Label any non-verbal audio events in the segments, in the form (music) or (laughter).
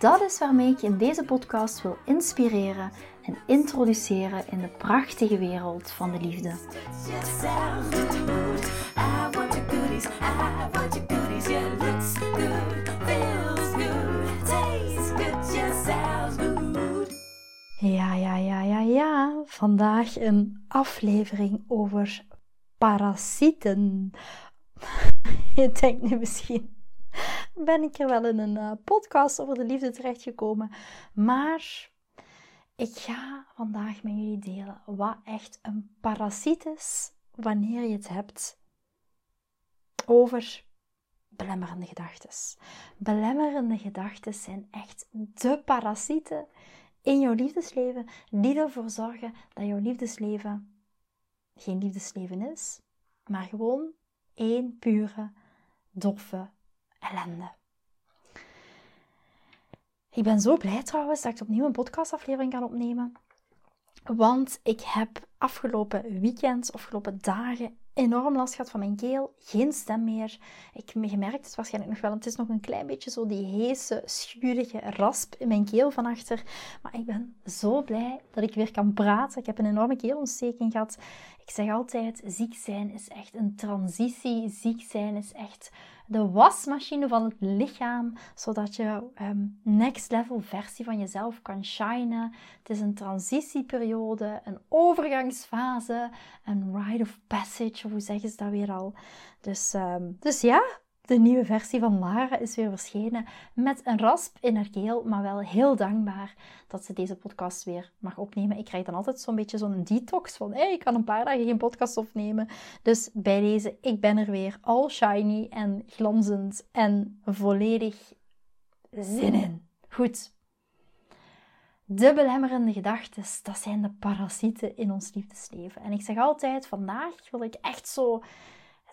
Dat is waarmee ik je in deze podcast wil inspireren en introduceren in de prachtige wereld van de liefde. Ja, ja, ja, ja, ja. Vandaag een aflevering over parasieten. (laughs) Je denkt nu misschien (laughs) ben ik er wel in een uh, podcast over de liefde terechtgekomen. Maar ik ga vandaag met jullie delen wat echt een parasiet is wanneer je het hebt over belemmerende gedachten. Belemmerende gedachten zijn echt de parasieten in jouw liefdesleven die ervoor zorgen dat jouw liefdesleven geen liefdesleven is, maar gewoon één pure, doffe ellende. Ik ben zo blij trouwens dat ik opnieuw een podcastaflevering kan opnemen. Want ik heb afgelopen weekend, afgelopen dagen enorm last gehad van mijn keel. Geen stem meer. Ik heb gemerkt, het waarschijnlijk nog wel, het is nog een klein beetje zo die heese, schurige rasp in mijn keel van achter. Maar ik ben zo blij dat ik weer kan praten. Ik heb een enorme keelontsteking gehad. Ik zeg altijd, ziek zijn is echt een transitie. Ziek zijn is echt de wasmachine van het lichaam, zodat je um, next level versie van jezelf kan shinen. Het is een transitieperiode, een overgangsfase, een rite of passage, of hoe zeggen ze dat weer al. Dus, um, dus ja, de nieuwe versie van Lara is weer verschenen met een rasp in haar keel, maar wel heel dankbaar dat ze deze podcast weer mag opnemen. Ik krijg dan altijd zo'n beetje zo'n detox van, hey, ik kan een paar dagen geen podcast opnemen. Dus bij deze, ik ben er weer all shiny en glanzend en volledig zin in. Goed. De belemmerende gedachten, dat zijn de parasieten in ons liefdesleven. En ik zeg altijd, vandaag wil ik echt zo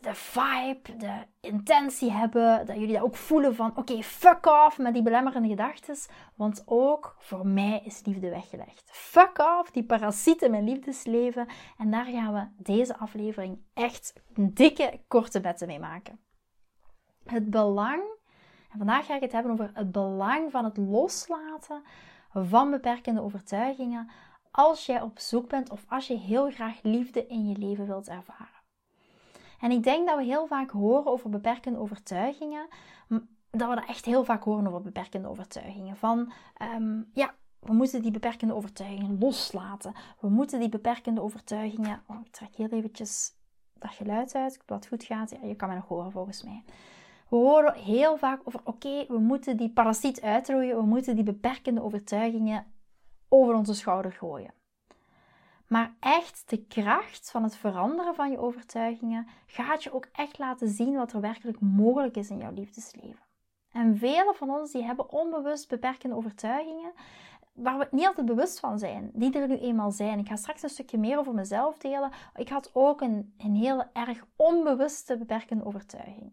de vibe, de intentie hebben, dat jullie dat ook voelen van oké, fuck off met die belemmerende gedachten, want ook voor mij is liefde weggelegd. Fuck off die parasieten mijn liefdesleven en daar gaan we deze aflevering echt een dikke korte betten mee maken. Het belang, en vandaag ga ik het hebben over het belang van het loslaten van beperkende overtuigingen als jij op zoek bent of als je heel graag liefde in je leven wilt ervaren. En ik denk dat we heel vaak horen over beperkende overtuigingen. Dat we dat echt heel vaak horen over beperkende overtuigingen. Van ehm, ja, we moeten die beperkende overtuigingen loslaten. We moeten die beperkende overtuigingen. Oh, ik trek heel eventjes dat geluid uit, wat goed gaat. Ja, je kan mij nog horen volgens mij. We horen heel vaak over: oké, we moeten die parasiet uitroeien. We moeten die beperkende overtuigingen over onze schouder gooien. Maar echt de kracht van het veranderen van je overtuigingen gaat je ook echt laten zien wat er werkelijk mogelijk is in jouw liefdesleven. En velen van ons die hebben onbewust beperkende overtuigingen waar we niet altijd bewust van zijn, die er nu eenmaal zijn. Ik ga straks een stukje meer over mezelf delen. Ik had ook een, een heel erg onbewuste beperkende overtuiging.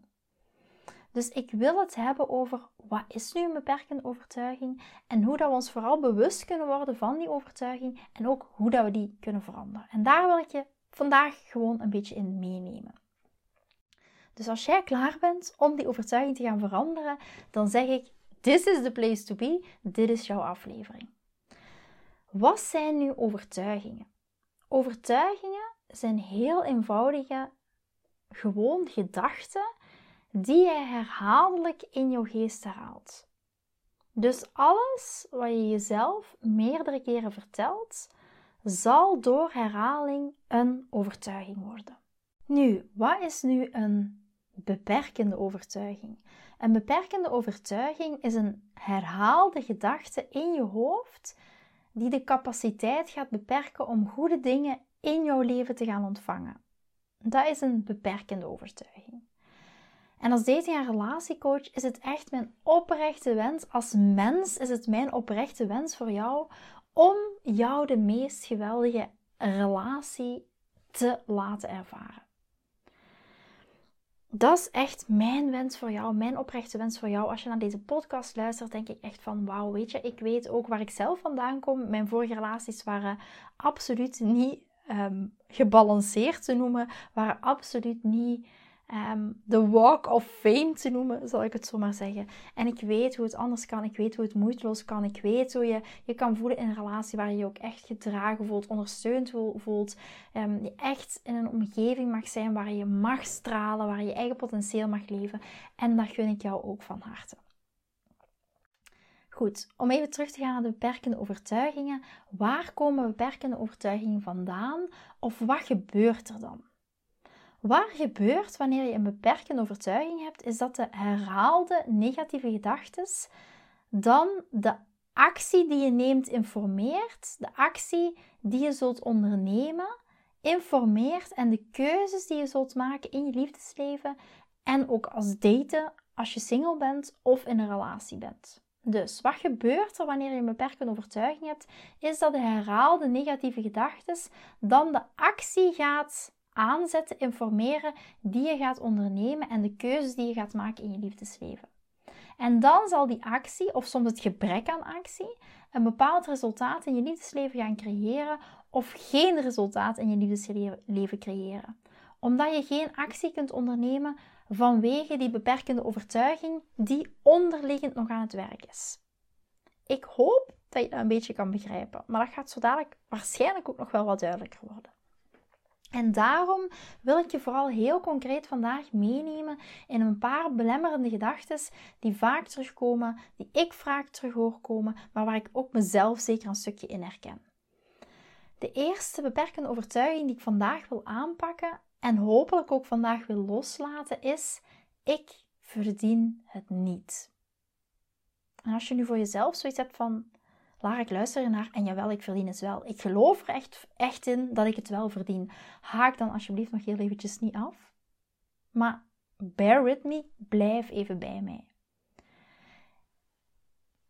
Dus ik wil het hebben over wat is nu een beperkende overtuiging en hoe dat we ons vooral bewust kunnen worden van die overtuiging en ook hoe dat we die kunnen veranderen. En daar wil ik je vandaag gewoon een beetje in meenemen. Dus als jij klaar bent om die overtuiging te gaan veranderen, dan zeg ik: This is the place to be. Dit is jouw aflevering. Wat zijn nu overtuigingen? Overtuigingen zijn heel eenvoudige, gewoon gedachten die je herhaaldelijk in jouw geest herhaalt. Dus alles wat je jezelf meerdere keren vertelt, zal door herhaling een overtuiging worden. Nu, wat is nu een beperkende overtuiging? Een beperkende overtuiging is een herhaalde gedachte in je hoofd die de capaciteit gaat beperken om goede dingen in jouw leven te gaan ontvangen. Dat is een beperkende overtuiging. En als dating- en relatiecoach is het echt mijn oprechte wens. Als mens is het mijn oprechte wens voor jou om jou de meest geweldige relatie te laten ervaren. Dat is echt mijn wens voor jou, mijn oprechte wens voor jou. Als je naar deze podcast luistert, denk ik echt van wauw, weet je, ik weet ook waar ik zelf vandaan kom. Mijn vorige relaties waren absoluut niet um, gebalanceerd te noemen, waren absoluut niet Ehm, de walk of fame te noemen, zal ik het zo maar zeggen. En ik weet hoe het anders kan. Ik weet hoe het moeiteloos kan. Ik weet hoe je je kan voelen in een relatie waar je je ook echt gedragen voelt, ondersteund voelt. Um, je echt in een omgeving mag zijn waar je mag stralen, waar je eigen potentieel mag leven. En dat gun ik jou ook van harte. Goed, om even terug te gaan naar de beperkende overtuigingen. Waar komen beperkende overtuigingen vandaan? Of wat gebeurt er dan? Wat gebeurt wanneer je een beperkende overtuiging hebt, is dat de herhaalde negatieve gedachten dan de actie die je neemt informeert, de actie die je zult ondernemen informeert en de keuzes die je zult maken in je liefdesleven en ook als daten als je single bent of in een relatie bent. Dus wat gebeurt er wanneer je een beperkende overtuiging hebt, is dat de herhaalde negatieve gedachten dan de actie gaat aanzetten, informeren die je gaat ondernemen en de keuzes die je gaat maken in je liefdesleven. En dan zal die actie, of soms het gebrek aan actie, een bepaald resultaat in je liefdesleven gaan creëren of geen resultaat in je liefdesleven creëren. Omdat je geen actie kunt ondernemen vanwege die beperkende overtuiging die onderliggend nog aan het werk is. Ik hoop dat je dat een beetje kan begrijpen, maar dat gaat zo dadelijk waarschijnlijk ook nog wel wat duidelijker worden. En daarom wil ik je vooral heel concreet vandaag meenemen in een paar belemmerende gedachten die vaak terugkomen, die ik vaak terug hoor komen, maar waar ik ook mezelf zeker een stukje in herken. De eerste beperkende overtuiging die ik vandaag wil aanpakken en hopelijk ook vandaag wil loslaten is: ik verdien het niet. En als je nu voor jezelf zoiets hebt van Lara, ik luister naar en jawel, ik verdien het wel. Ik geloof er echt, echt in dat ik het wel verdien. Haak dan alsjeblieft nog heel eventjes niet af. Maar bear with me, blijf even bij mij.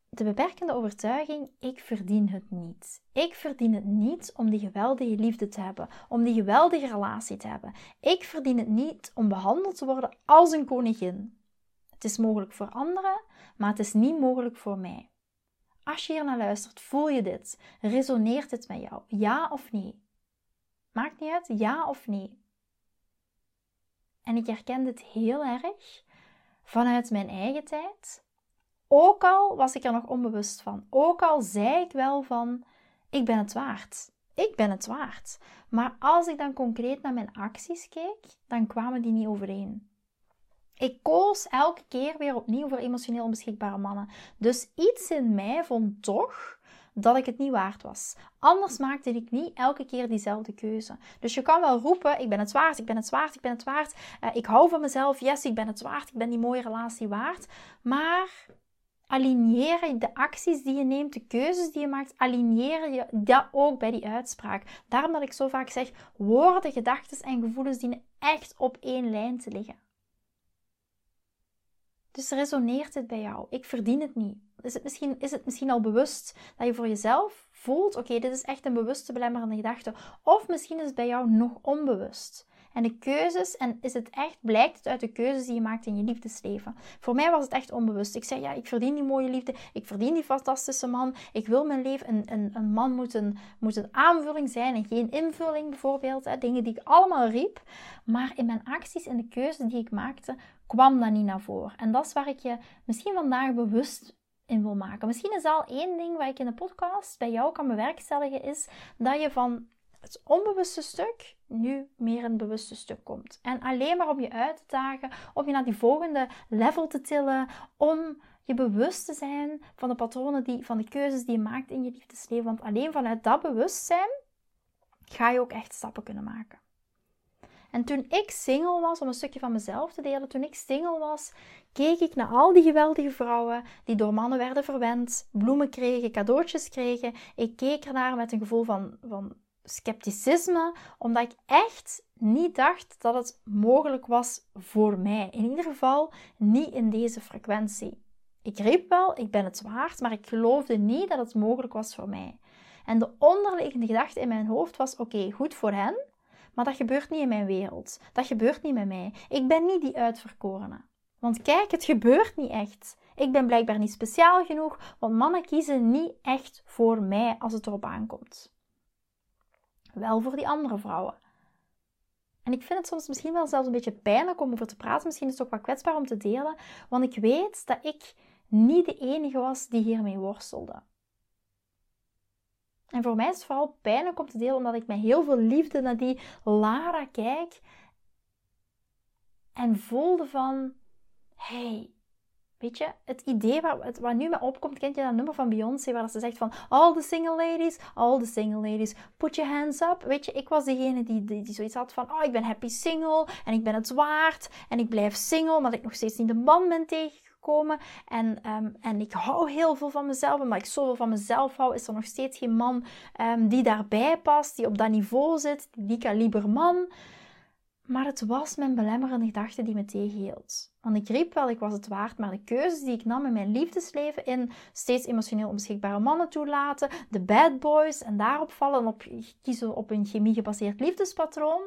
De beperkende overtuiging, ik verdien het niet. Ik verdien het niet om die geweldige liefde te hebben, om die geweldige relatie te hebben. Ik verdien het niet om behandeld te worden als een koningin. Het is mogelijk voor anderen, maar het is niet mogelijk voor mij. Als je hier naar luistert, voel je dit? Resoneert het met jou? Ja of nee? Maakt niet uit, ja of nee. En ik herken dit heel erg vanuit mijn eigen tijd. Ook al was ik er nog onbewust van. Ook al zei ik wel van, ik ben het waard. Ik ben het waard. Maar als ik dan concreet naar mijn acties keek, dan kwamen die niet overeen. Ik koos elke keer weer opnieuw voor emotioneel onbeschikbare mannen. Dus iets in mij vond toch dat ik het niet waard was. Anders maakte ik niet elke keer diezelfde keuze. Dus je kan wel roepen: ik ben het waard, ik ben het waard, ik ben het waard. Uh, ik hou van mezelf, yes, ik ben het waard, ik ben die mooie relatie waard. Maar alineer de acties die je neemt, de keuzes die je maakt, alineer je dat ook bij die uitspraak. Daarom dat ik zo vaak zeg: woorden, gedachten en gevoelens dienen echt op één lijn te liggen. Dus resoneert het bij jou? Ik verdien het niet. Is het misschien, is het misschien al bewust dat je voor jezelf voelt: oké, dit is echt een bewuste belemmerende gedachte. Of misschien is het bij jou nog onbewust. En de keuzes, en is het echt, blijkt het uit de keuzes die je maakt in je liefdesleven. Voor mij was het echt onbewust. Ik zei, ja, ik verdien die mooie liefde, ik verdien die fantastische man, ik wil mijn leven, een, een, een man moet een, moet een aanvulling zijn en geen invulling bijvoorbeeld. Hè, dingen die ik allemaal riep. Maar in mijn acties en de keuzes die ik maakte, kwam dat niet naar voren. En dat is waar ik je misschien vandaag bewust in wil maken. Misschien is al één ding wat ik in de podcast bij jou kan bewerkstelligen, is dat je van het onbewuste stuk nu meer een bewuste stuk komt. En alleen maar om je uit te dagen, om je naar die volgende level te tillen, om je bewust te zijn van de patronen, die, van de keuzes die je maakt in je liefdesleven. Want alleen vanuit dat bewustzijn ga je ook echt stappen kunnen maken. En toen ik single was, om een stukje van mezelf te delen, toen ik single was, keek ik naar al die geweldige vrouwen die door mannen werden verwend, bloemen kregen, cadeautjes kregen. Ik keek ernaar met een gevoel van, van scepticisme, omdat ik echt niet dacht dat het mogelijk was voor mij. In ieder geval niet in deze frequentie. Ik riep wel, ik ben het waard, maar ik geloofde niet dat het mogelijk was voor mij. En de onderliggende gedachte in mijn hoofd was: oké, goed voor hen, maar dat gebeurt niet in mijn wereld. Dat gebeurt niet met mij. Ik ben niet die uitverkorene. Want kijk, het gebeurt niet echt. Ik ben blijkbaar niet speciaal genoeg, want mannen kiezen niet echt voor mij als het erop aankomt. Wel voor die andere vrouwen. En ik vind het soms misschien wel zelfs een beetje pijnlijk om over te praten. Misschien is het ook wat kwetsbaar om te delen. Want ik weet dat ik niet de enige was die hiermee worstelde. En voor mij is het vooral pijnlijk om te delen, omdat ik met heel veel liefde naar die Lara kijk. En voelde van, hey, Weet je, het idee wat, wat nu me opkomt, kent je dat nummer van Beyoncé waar ze zegt van all the single ladies, all the single ladies, put your hands up. Weet je, ik was degene die, die, die zoiets had van oh, ik ben happy single en ik ben het waard en ik blijf single, omdat ik nog steeds niet de man ben En, ehm, en ik hou heel veel van mezelf, omdat ik zoveel van mezelf hou, is er nog steeds geen man um, die daarbij past, die op dat niveau zit, die kaliber man. Maar het was mijn belemmerende gedachte die me tegenhield. Want ik riep wel, ik was het waard, maar de keuzes die ik nam in mijn liefdesleven, in steeds emotioneel onbeschikbare mannen toelaten, de bad boys en daarop vallen, op kiezen op een chemie gebaseerd liefdespatroon,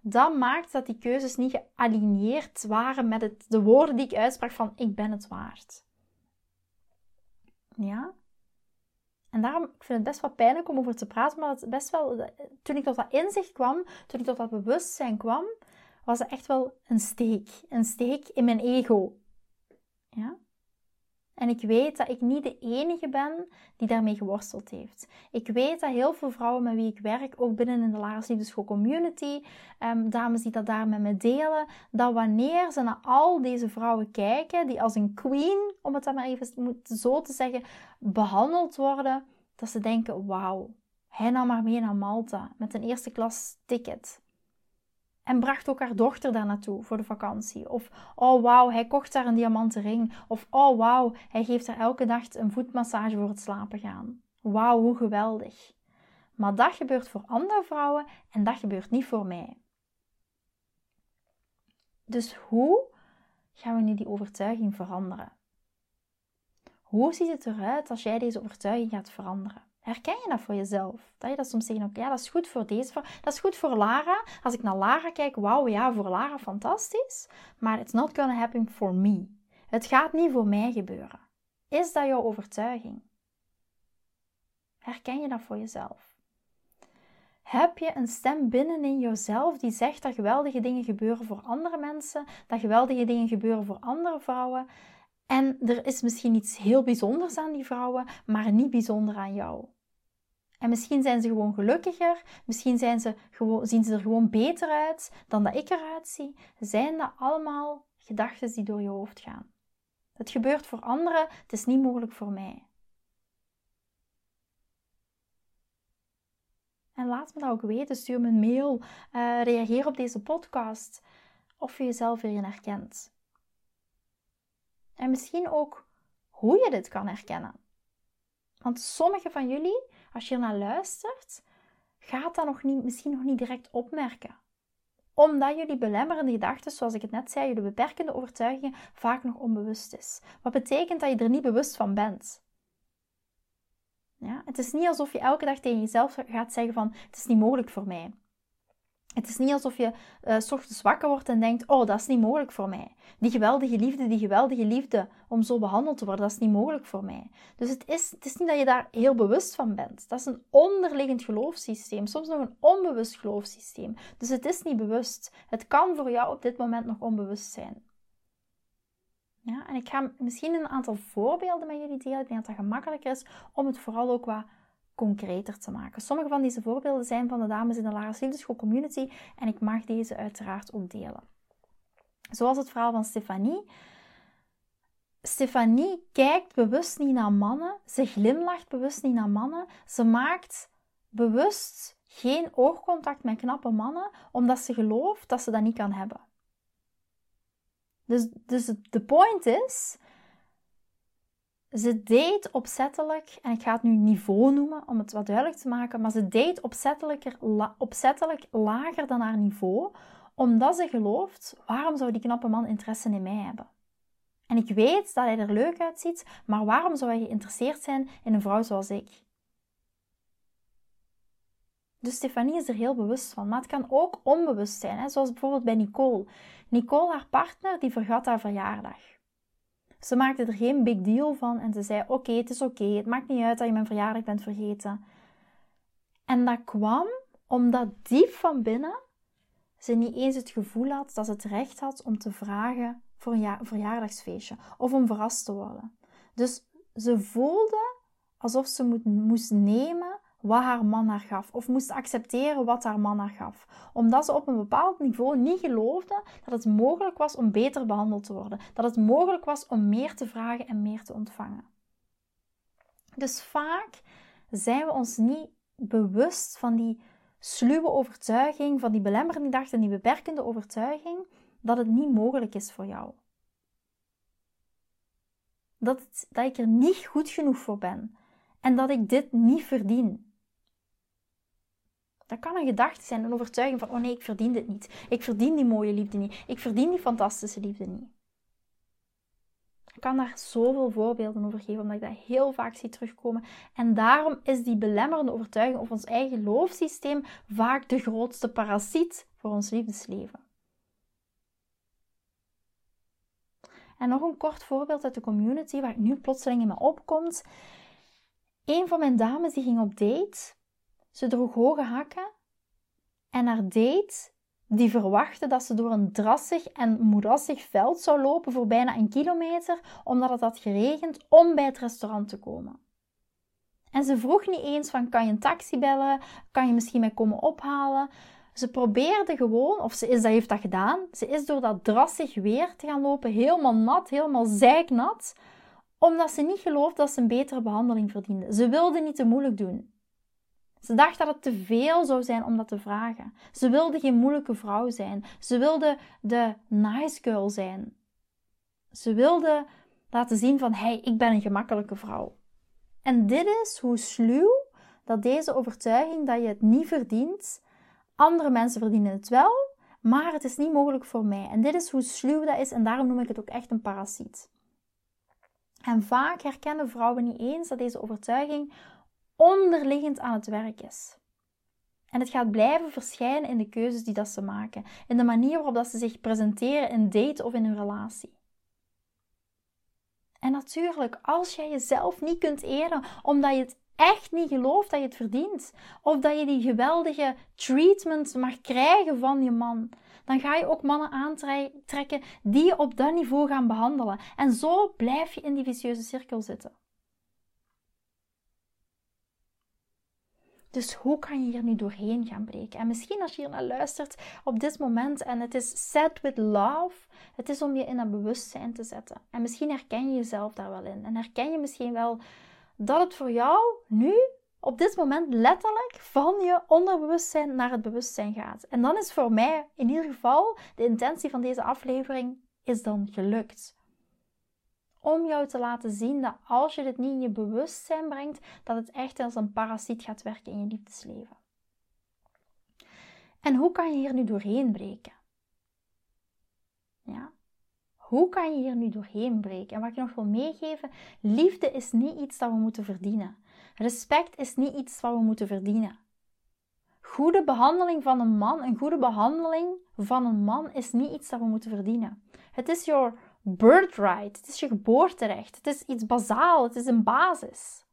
dat maakt dat die keuzes niet gealigneerd waren met het, de woorden die ik uitsprak van ik ben het waard. Ja? En daarom, ik vind het best wel pijnlijk om over te praten, maar het best wel, toen ik tot dat inzicht kwam, toen ik tot dat bewustzijn kwam, was het echt wel een steek. Een steek in mijn ego. Ja? En ik weet dat ik niet de enige ben die daarmee geworsteld heeft. Ik weet dat heel veel vrouwen met wie ik werk, ook binnen in de Lagers Liefdeschool Community, um, dames die dat daar met me delen, dat wanneer ze naar al deze vrouwen kijken, die als een queen, om het dan maar even zo te zeggen, behandeld worden, dat ze denken, wauw, hij nam maar mee naar Malta met een eerste klas ticket. En bracht ook haar dochter daar naartoe voor de vakantie. Of, oh wauw, hij kocht daar een diamanten ring. Of, oh wauw, hij geeft haar elke dag een voetmassage voor het slapen gaan. Wauw, hoe geweldig. Maar dat gebeurt voor andere vrouwen en dat gebeurt niet voor mij. Dus hoe gaan we nu die overtuiging veranderen? Hoe ziet het eruit als jij deze overtuiging gaat veranderen? Herken je dat voor jezelf? Dat je dat soms zegt, ja, dat is goed voor deze vrouw. Dat is goed voor Lara. Als ik naar Lara kijk, wauw, ja, voor Lara fantastisch. Maar it's not gonna happen for me. Het gaat niet voor mij gebeuren. Is dat jouw overtuiging? Herken je dat voor jezelf? Heb je een stem binnenin jezelf die zegt dat geweldige dingen gebeuren voor andere mensen, dat geweldige dingen gebeuren voor andere vrouwen, en er is misschien iets heel bijzonders aan die vrouwen, maar niet bijzonder aan jou. En misschien zijn ze gewoon gelukkiger, misschien zijn ze gewoon, zien ze er gewoon beter uit dan dat ik eruit zie. Zijn dat allemaal gedachten die door je hoofd gaan? Het gebeurt voor anderen, het is niet mogelijk voor mij. En laat me dat ook weten. Stuur me een mail. Uh, reageer op deze podcast. Of je jezelf hierin herkent. En misschien ook hoe je dit kan herkennen. Want sommige van jullie, als je naar luistert, gaat dat nog niet, misschien nog niet direct opmerken. Omdat jullie belemmerende gedachten, zoals ik het net zei, jullie beperkende overtuigingen, vaak nog onbewust is. Wat betekent dat je er niet bewust van bent. Ja? Het is niet alsof je elke dag tegen jezelf gaat zeggen van, het is niet mogelijk voor mij. Het is niet alsof je uh, s ochtends wakker wordt en denkt: Oh, dat is niet mogelijk voor mij. Die geweldige liefde, die geweldige liefde om zo behandeld te worden, dat is niet mogelijk voor mij. Dus het is, het is niet dat je daar heel bewust van bent. Dat is een onderliggend geloofssysteem, soms nog een onbewust geloofssysteem. Dus het is niet bewust. Het kan voor jou op dit moment nog onbewust zijn. Ja, en ik ga misschien een aantal voorbeelden met jullie delen. Ik denk dat dat gemakkelijker is om het vooral ook wat concreter te maken. Sommige van deze voorbeelden zijn van de dames in de Lagers Liefdeschool Community en ik mag deze uiteraard ook delen. Zoals het verhaal van Stefanie. Stefanie kijkt bewust niet naar mannen, ze glimlacht bewust niet naar mannen, ze maakt bewust geen oogcontact met knappe mannen, omdat ze gelooft dat ze dat niet kan hebben. Dus, dus de point is, ze deed opzettelijk, en ik ga het nu niveau noemen om het wat duidelijk te maken, maar ze deed opzettelijk, opzettelijk lager dan haar niveau, omdat ze gelooft, waarom zou die knappe man interesse in mij hebben? En ik weet dat hij er leuk uitziet, maar waarom zou hij geïnteresseerd zijn in een vrouw zoals ik? Dus Stefanie is er heel bewust van. Maar het kan ook onbewust zijn. Hè? Zoals bijvoorbeeld bij Nicole. Nicole, haar partner, die vergat haar verjaardag. Ze maakte er geen big deal van en ze zei: Oké, het is oké. Het maakt niet uit dat je mijn verjaardag bent vergeten. En dat kwam omdat diep van binnen ze niet eens het gevoel had dat ze het recht had om te vragen voor een verjaardagsfeestje of om verrast te worden. Dus ze voelde alsof ze moest nemen wat haar man haar gaf, of moest accepteren wat haar man haar gaf, omdat ze op een bepaald niveau niet geloofde dat het mogelijk was om beter behandeld te worden, dat het mogelijk was om meer te vragen en meer te ontvangen. Dus vaak zijn we ons niet bewust van die sluwe overtuiging, van die belemmerende gedachte die beperkende overtuiging, dat het niet mogelijk is voor jou. Dat, dat ik er niet goed genoeg voor ben en dat ik dit niet verdien. Dat kan een gedachte zijn, een overtuiging van: oh nee, ik verdien dit niet. Ik verdien die mooie liefde niet. Ik verdien die fantastische liefde niet. Ik kan daar zoveel voorbeelden over geven, omdat ik dat heel vaak zie terugkomen. En daarom is die belemmerende overtuiging of ons eigen geloofssysteem vaak de grootste parasiet voor ons liefdesleven. En nog een kort voorbeeld uit de community waar ik nu plotseling in me opkomt. Een van mijn dames die ging op date. Ze droeg hoge hakken. En haar date die verwachtte dat ze door een drassig en moerassig veld zou lopen voor bijna een kilometer, omdat het had geregend, om bij het restaurant te komen. En ze vroeg niet eens van, kan je een taxi bellen? Kan je misschien mij komen ophalen? Ze probeerde gewoon, of ze is, dat heeft dat gedaan, ze is door dat drassig weer te gaan lopen, helemaal nat, helemaal zeiknat, omdat ze niet geloofde dat ze een betere behandeling verdiende. Ze wilde niet te moeilijk doen. Ze dacht dat het te veel zou zijn om dat te vragen. Ze wilde geen moeilijke vrouw zijn. Ze wilde de nice girl zijn. Ze wilde laten zien van, hey, ik ben een gemakkelijke vrouw. En dit is hoe sluw dat deze overtuiging dat je het niet verdient, andere mensen verdienen het wel, maar het is niet mogelijk voor mij. En dit is hoe sluw dat is en daarom noem ik het ook echt een parasiet. En vaak herkennen vrouwen niet eens dat deze overtuiging onderliggend aan het werk is. En het gaat blijven verschijnen in de keuzes die dat ze maken, in de manier waarop dat ze zich presenteren in date of in hun relatie. En natuurlijk, als jij jezelf niet kunt eren omdat je het echt niet gelooft dat je het verdient, of dat je die geweldige treatment mag krijgen van je man, dan ga je ook mannen aantrekken die je op dat niveau gaan behandelen. En zo blijf je in die vicieuze cirkel zitten. Dus hoe kan je hier nu doorheen gaan breken? En misschien als je hier naar luistert op dit moment en het is set with love, het is om je in een bewustzijn te zetten. En misschien herken je jezelf daar wel in. En herken je misschien wel dat het voor jou nu op dit moment letterlijk van je onderbewustzijn naar het bewustzijn gaat. En dan is voor mij in ieder geval de intentie van deze aflevering is dan gelukt om jou te laten zien dat als je dit niet in je bewustzijn brengt, dat het echt als een parasiet gaat werken in je liefdesleven. En hoe kan je hier nu doorheen breken? Ja. Hoe kan je hier nu doorheen breken? En wat ik nog wil meegeven, liefde is niet iets dat we moeten verdienen. Respect is niet iets wat we moeten verdienen. Goede behandeling van een man, een goede behandeling van een man is niet iets dat we moeten verdienen. Het is your birthright. Het is je geboorterecht. Het is iets bazaal. Het is een basis.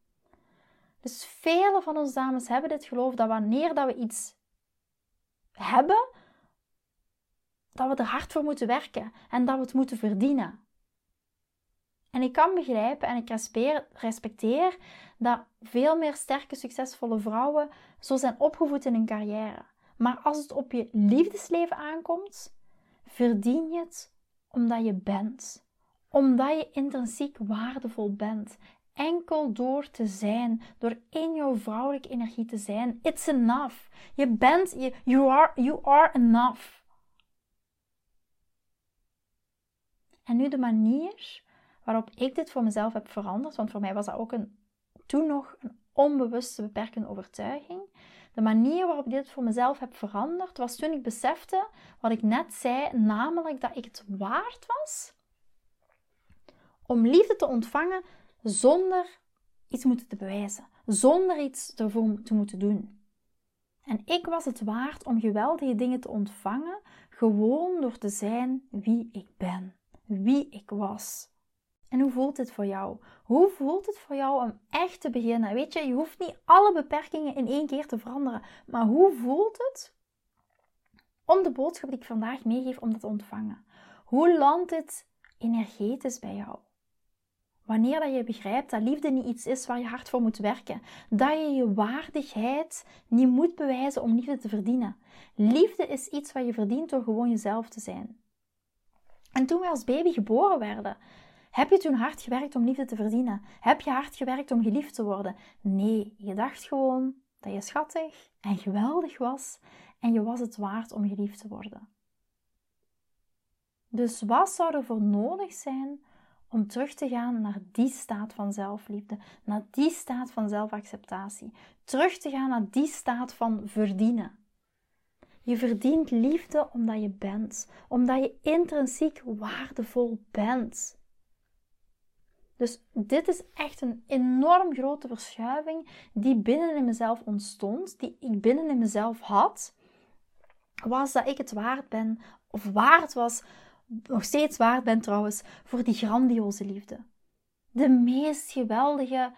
Dus vele van onze dames hebben dit geloof dat wanneer dat we iets hebben, dat we er hard voor moeten werken en dat we het moeten verdienen. En ik kan begrijpen en ik respecteer dat veel meer sterke, succesvolle vrouwen zo zijn opgevoed in hun carrière. Maar als het op je liefdesleven aankomt, verdien je het omdat je bent. Omdat je intrinsiek waardevol bent. Enkel door te zijn, door in jouw vrouwelijke energie te zijn. It's enough. Je bent, you are, you are enough. En nu de manier waarop ik dit voor mezelf heb veranderd, want voor mij was dat ook een, toen nog een onbewuste beperkende overtuiging. De manier waarop ik dit voor mezelf heb veranderd, was toen ik besefte wat ik net zei, namelijk dat ik het waard was om liefde te ontvangen zonder iets moeten te bewijzen, zonder iets ervoor te moeten doen. En ik was het waard om geweldige dingen te ontvangen, gewoon door te zijn wie ik ben, wie ik was. En hoe voelt dit voor jou? Hoe voelt het voor jou om echt te beginnen? Weet je, je hoeft niet alle beperkingen in één keer te veranderen, maar hoe voelt het om de boodschap die ik vandaag meegeef, om dat te ontvangen? Hoe landt het energetisch bij jou? Wanneer dat je begrijpt dat liefde niet iets is waar je hard voor moet werken. Dat je je waardigheid niet moet bewijzen om liefde te verdienen. Liefde is iets wat je verdient door gewoon jezelf te zijn. En toen wij als baby geboren werden, heb je toen hard gewerkt om liefde te verdienen? Heb je hard gewerkt om geliefd te worden? Nee, je dacht gewoon dat je schattig en geweldig was en je was het waard om geliefd te worden. Dus wat zou er voor nodig zijn om terug te gaan naar die staat van zelfliefde, naar die staat van zelfacceptatie, terug te gaan naar die staat van verdienen. Je verdient liefde omdat je bent, omdat je intrinsiek waardevol bent. Dus dit is echt een enorm grote verschuiving die binnen in mezelf ontstond, die ik binnen in mezelf had, was dat ik het waard ben, of waard was nog steeds waard ben trouwens voor die grandioze liefde. De meest geweldige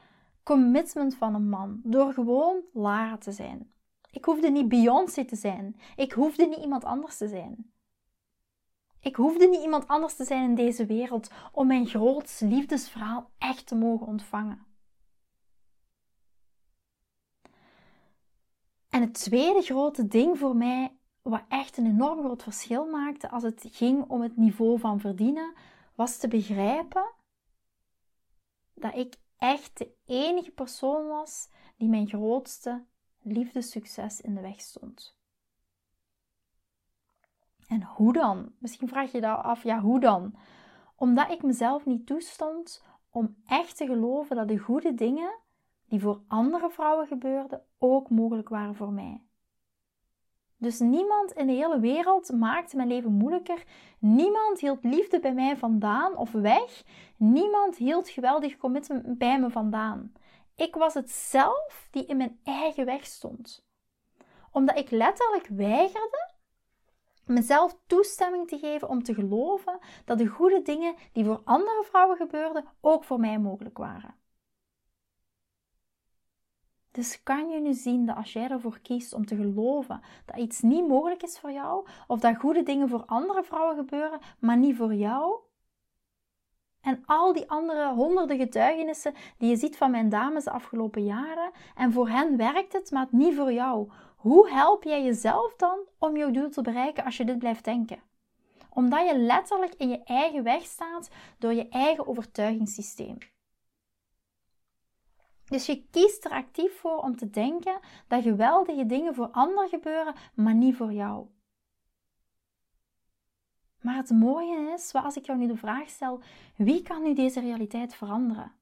commitment van een man door gewoon Lara te zijn. Ik hoefde niet Beyoncé te zijn. Ik hoefde niet iemand anders te zijn. Ik hoefde niet iemand anders te zijn in deze wereld om mijn grootste liefdesverhaal echt te mogen ontvangen. En het tweede grote ding voor mij wat echt een enorm groot verschil maakte als het ging om het niveau van verdienen, was te begrijpen dat ik echt de enige persoon was die mijn grootste liefdesucces in de weg stond. En hoe dan? Misschien vraag je dat af, ja, hoe dan? Omdat ik mezelf niet toestond om echt te geloven dat de goede dingen die voor andere vrouwen gebeurden ook mogelijk waren voor mij. Dus niemand in de hele wereld maakte mijn leven moeilijker. Niemand hield liefde bij mij vandaan of weg. Niemand hield geweldig commitment bij me vandaan. Ik was het zelf die in mijn eigen weg stond. Omdat ik letterlijk weigerde mezelf toestemming te geven om te geloven dat de goede dingen die voor andere vrouwen gebeurden ook voor mij mogelijk waren. Dus kan je nu zien dat als jij ervoor kiest om te geloven dat iets niet mogelijk is voor jou, of dat goede dingen voor andere vrouwen gebeuren, maar niet voor jou? En al die andere honderden getuigenissen die je ziet van mijn dames de afgelopen jaren, en voor hen werkt het, maar niet voor jou. Hoe help jij jezelf dan om jouw doel te bereiken als je dit blijft denken? Omdat je letterlijk in je eigen weg staat door je eigen overtuigingssysteem. Dus je kiest er actief voor om te denken dat geweldige dingen voor anderen gebeuren, maar niet voor jou. Maar het mooie is, als ik jou nu de vraag stel, wie kan nu deze realiteit veranderen?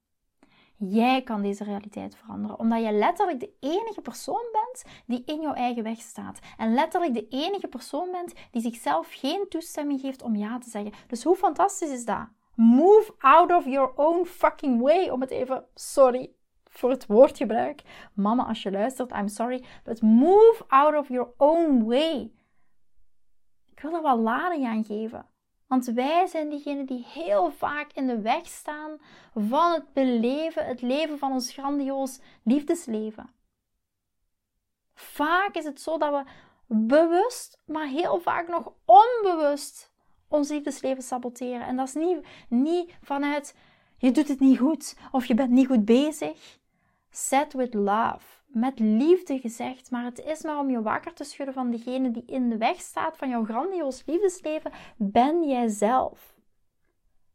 Jij kan deze realiteit veranderen, omdat je letterlijk de enige persoon bent die in jouw eigen weg staat. En letterlijk de enige persoon bent die zichzelf geen toestemming geeft om ja te zeggen. Dus hoe fantastisch is dat? Move out of your own fucking way, om het even, sorry, voor het woordgebruik. Mama, als je luistert, I'm sorry. But move out of your own way. Ik wil er wel lading aan geven. Want wij zijn diegenen die heel vaak in de weg staan van het beleven, het leven van ons grandioos liefdesleven. Vaak is het zo dat we bewust, maar heel vaak nog onbewust ons liefdesleven saboteren. En dat is niet, niet vanuit je doet het niet goed of je bent niet goed bezig. Set with love. Met liefde gezegd, maar het is maar om je wakker te schudden van degene die in de weg staat van jouw grandioos liefdesleven. Ben jijzelf.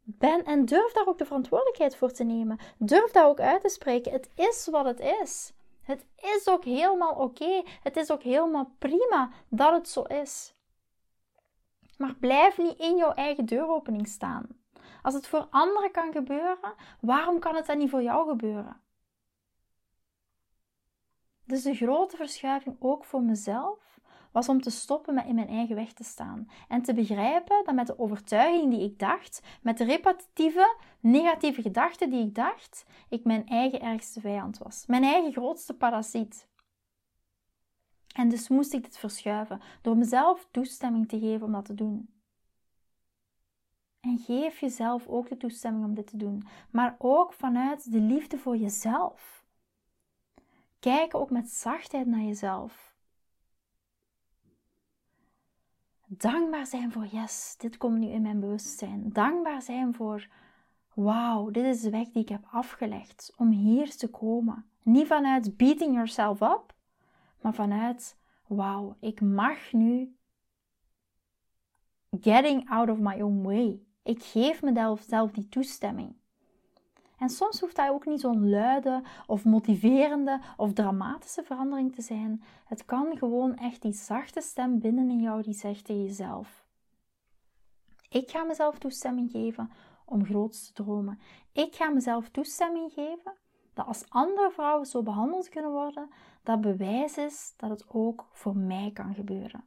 Ben en durf daar ook de verantwoordelijkheid voor te nemen. Durf daar ook uit te spreken. Het is wat het is. Het is ook helemaal oké. Het is ook helemaal prima dat het zo is. Maar blijf niet in jouw eigen deuropening staan. Als het voor anderen kan gebeuren, waarom kan het dan niet voor jou gebeuren? Dus de grote verschuiving ook voor mezelf was om te stoppen met in mijn eigen weg te staan. En te begrijpen dat met de overtuiging die ik dacht, met de repetitieve negatieve gedachten die ik dacht, ik mijn eigen ergste vijand was. Mijn eigen grootste parasiet. En dus moest ik dit verschuiven door mezelf toestemming te geven om dat te doen. En geef jezelf ook de toestemming om dit te doen, maar ook vanuit de liefde voor jezelf. Kijk ook met zachtheid naar jezelf. Dankbaar zijn voor yes, dit komt nu in mijn bewustzijn. Dankbaar zijn voor wauw, dit is de weg die ik heb afgelegd om hier te komen. Niet vanuit beating yourself up, maar vanuit wauw, ik mag nu getting out of my own way. Ik geef mezelf zelf die toestemming. En soms hoeft dat ook niet zo'n luide of motiverende of dramatische verandering te zijn. Het kan gewoon echt die zachte stem binnen in jou die zegt tegen jezelf: Ik ga mezelf toestemming geven om groots te dromen. Ik ga mezelf toestemming geven dat als andere vrouwen zo behandeld kunnen worden, dat bewijs is dat het ook voor mij kan gebeuren.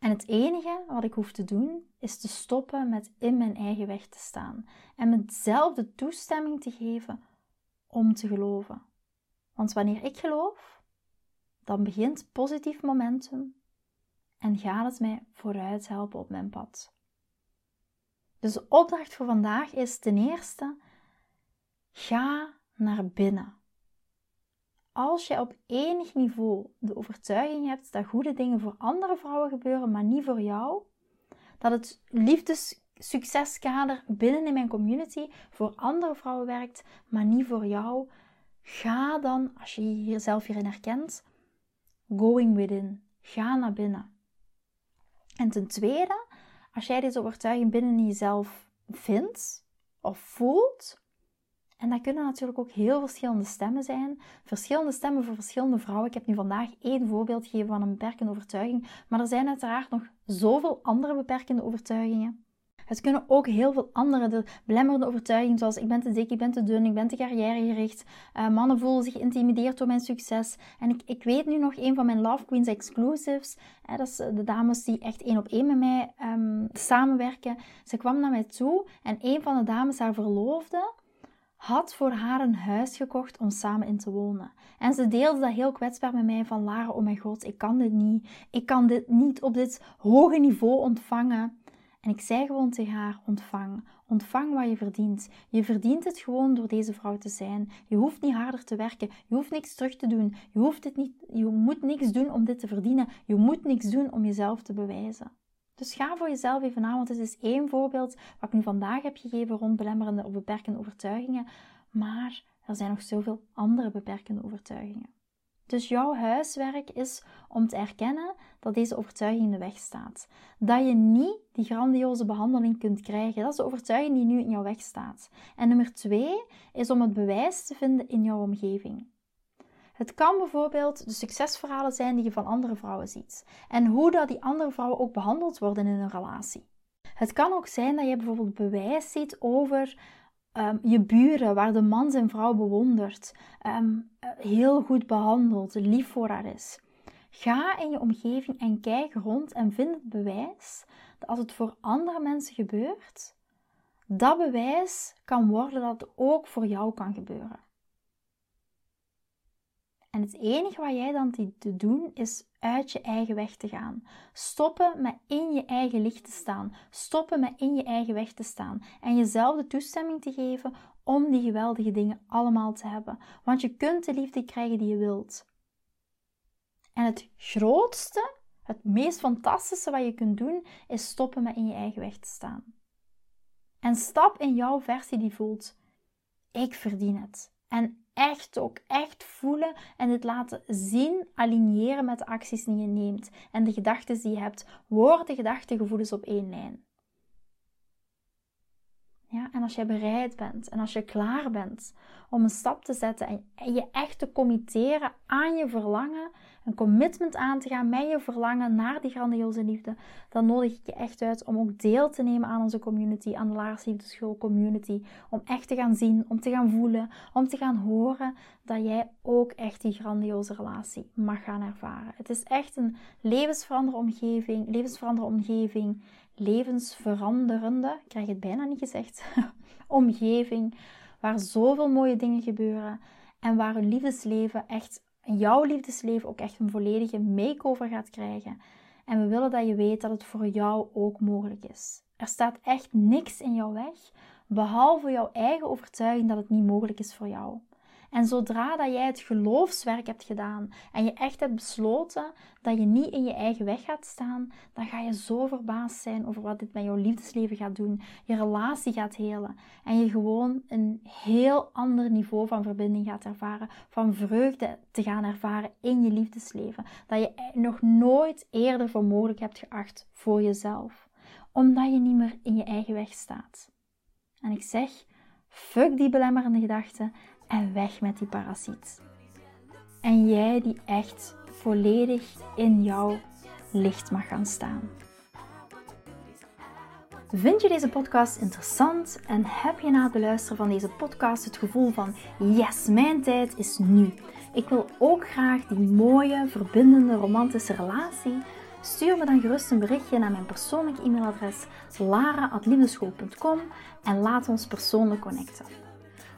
En het enige wat ik hoef te doen, is te stoppen met in mijn eigen weg te staan en mezelf de toestemming te geven om te geloven. Want wanneer ik geloof, dan begint positief momentum en gaat het mij vooruit helpen op mijn pad. Dus de opdracht voor vandaag is ten eerste: ga naar binnen. Als je op enig niveau de overtuiging hebt dat goede dingen voor andere vrouwen gebeuren, maar niet voor jou, dat het liefdessucceskader binnen in mijn community voor andere vrouwen werkt, maar niet voor jou, ga dan, als je jezelf hierin herkent, going within. Ga naar binnen. En ten tweede, als jij deze overtuiging binnen jezelf vindt of voelt, en dat kunnen natuurlijk ook heel verschillende stemmen zijn. Verschillende stemmen voor verschillende vrouwen. Ik heb nu vandaag één voorbeeld gegeven van een beperkende overtuiging. Maar er zijn uiteraard nog zoveel andere beperkende overtuigingen. Het kunnen ook heel veel andere de belemmerende overtuigingen, zoals ik ben te dik, ik ben te dun, ik ben te carrièregericht. Uh, mannen voelen zich geïntimideerd door mijn succes. En ik, ik weet nu nog een van mijn Love Queens exclusives. dat is de dames die echt één op één met mij um, samenwerken. Ze kwam naar mij toe en een van de dames, haar verloofde, had voor haar een huis gekocht om samen in te wonen. En ze deelde dat heel kwetsbaar met mij van Lara, oh mijn god, ik kan dit niet. Ik kan dit niet op dit hoge niveau ontvangen. En ik zei gewoon tegen haar, ontvang. Ontvang wat je verdient. Je verdient het gewoon door deze vrouw te zijn. Je hoeft niet harder te werken. Je hoeft niks terug te doen. Je, hoeft het niet, je moet niks doen om dit te verdienen. Je moet niks doen om jezelf te bewijzen. Dus ga voor jezelf even na, want het is één voorbeeld wat ik nu vandaag heb gegeven rond belemmerende of beperkende overtuigingen. Maar er zijn nog zoveel andere beperkende overtuigingen. Dus jouw huiswerk is om te erkennen dat deze overtuiging in de weg staat. Dat je niet die grandioze behandeling kunt krijgen. Dat is de overtuiging die nu in jouw weg staat. En nummer twee is om het bewijs te vinden in jouw omgeving. Het kan bijvoorbeeld de succesverhalen zijn die je van andere vrouwen ziet en hoe dat die andere vrouwen ook behandeld worden in een relatie. Het kan ook zijn dat je bijvoorbeeld bewijs ziet over um, je buren, waar de man zijn vrouw bewondert, um, heel goed behandelt, lief voor haar is. Ga in je omgeving en kijk rond en vind het bewijs dat als het voor andere mensen gebeurt, dat bewijs kan worden dat het ook voor jou kan gebeuren. En het enige wat jij dan te doen is uit je eigen weg te gaan. Stoppen met in je eigen licht te staan. Stoppen met in je eigen weg te staan. En jezelf de toestemming te geven om die geweldige dingen allemaal te hebben. Want je kunt de liefde krijgen die je wilt. En het grootste, het meest fantastische wat je kunt doen, is stoppen met in je eigen weg te staan. En stap in jouw versie die voelt: ik verdien het. En echt ook echt voelen en dit laten zien, aligneren met de acties die je neemt en de gedachten die je hebt. Woorden, gedachten, gevoelens op één lijn. Ja, en als je bereid bent en als je klaar bent om een stap te zetten en je echt te committeren aan je verlangen, een commitment aan te gaan met je verlangen naar die grandioze liefde, dan nodig ik je echt uit om ook deel te nemen aan onze community, aan de Laars Liefdeschool community. Om echt te gaan zien, om te gaan voelen, om te gaan horen dat jij ook echt die grandioze relatie mag gaan ervaren. Het is echt een levensveranderende omgeving, levensveranderende omgeving, levensveranderende, ik krijg het bijna niet gezegd, (laughs) omgeving waar zoveel mooie dingen gebeuren en waar een liefdesleven echt jouw liefdesleven ook echt een volledige makeover gaat krijgen. En we willen dat je weet dat het voor jou ook mogelijk is. Er staat echt niks in jouw weg, behalve jouw eigen overtuiging dat het niet mogelijk is voor jou. En zodra dat jij het geloofswerk hebt gedaan en je echt hebt besloten dat je niet in je eigen weg gaat staan, dan ga je zo verbaasd zijn over wat dit met jouw liefdesleven gaat doen, je relatie gaat helen en je gewoon een heel ander niveau van verbinding gaat ervaren, van vreugde te gaan ervaren in je liefdesleven, dat je nog nooit eerder voor mogelijk hebt geacht voor jezelf, omdat je niet meer in je eigen weg staat. En ik zeg, fuck die belemmerende gedachten en weg met die parasiet. En jij die echt volledig in jouw licht mag gaan staan. Vind je deze podcast interessant en heb je na het beluisteren van deze podcast het gevoel van yes, mijn tijd is nu. Ik wil ook graag die mooie, verbindende, romantische relatie. Stuur me dan gerust een berichtje naar mijn persoonlijke e-mailadres lara.liefdeschool.com en laat ons persoonlijk connecten.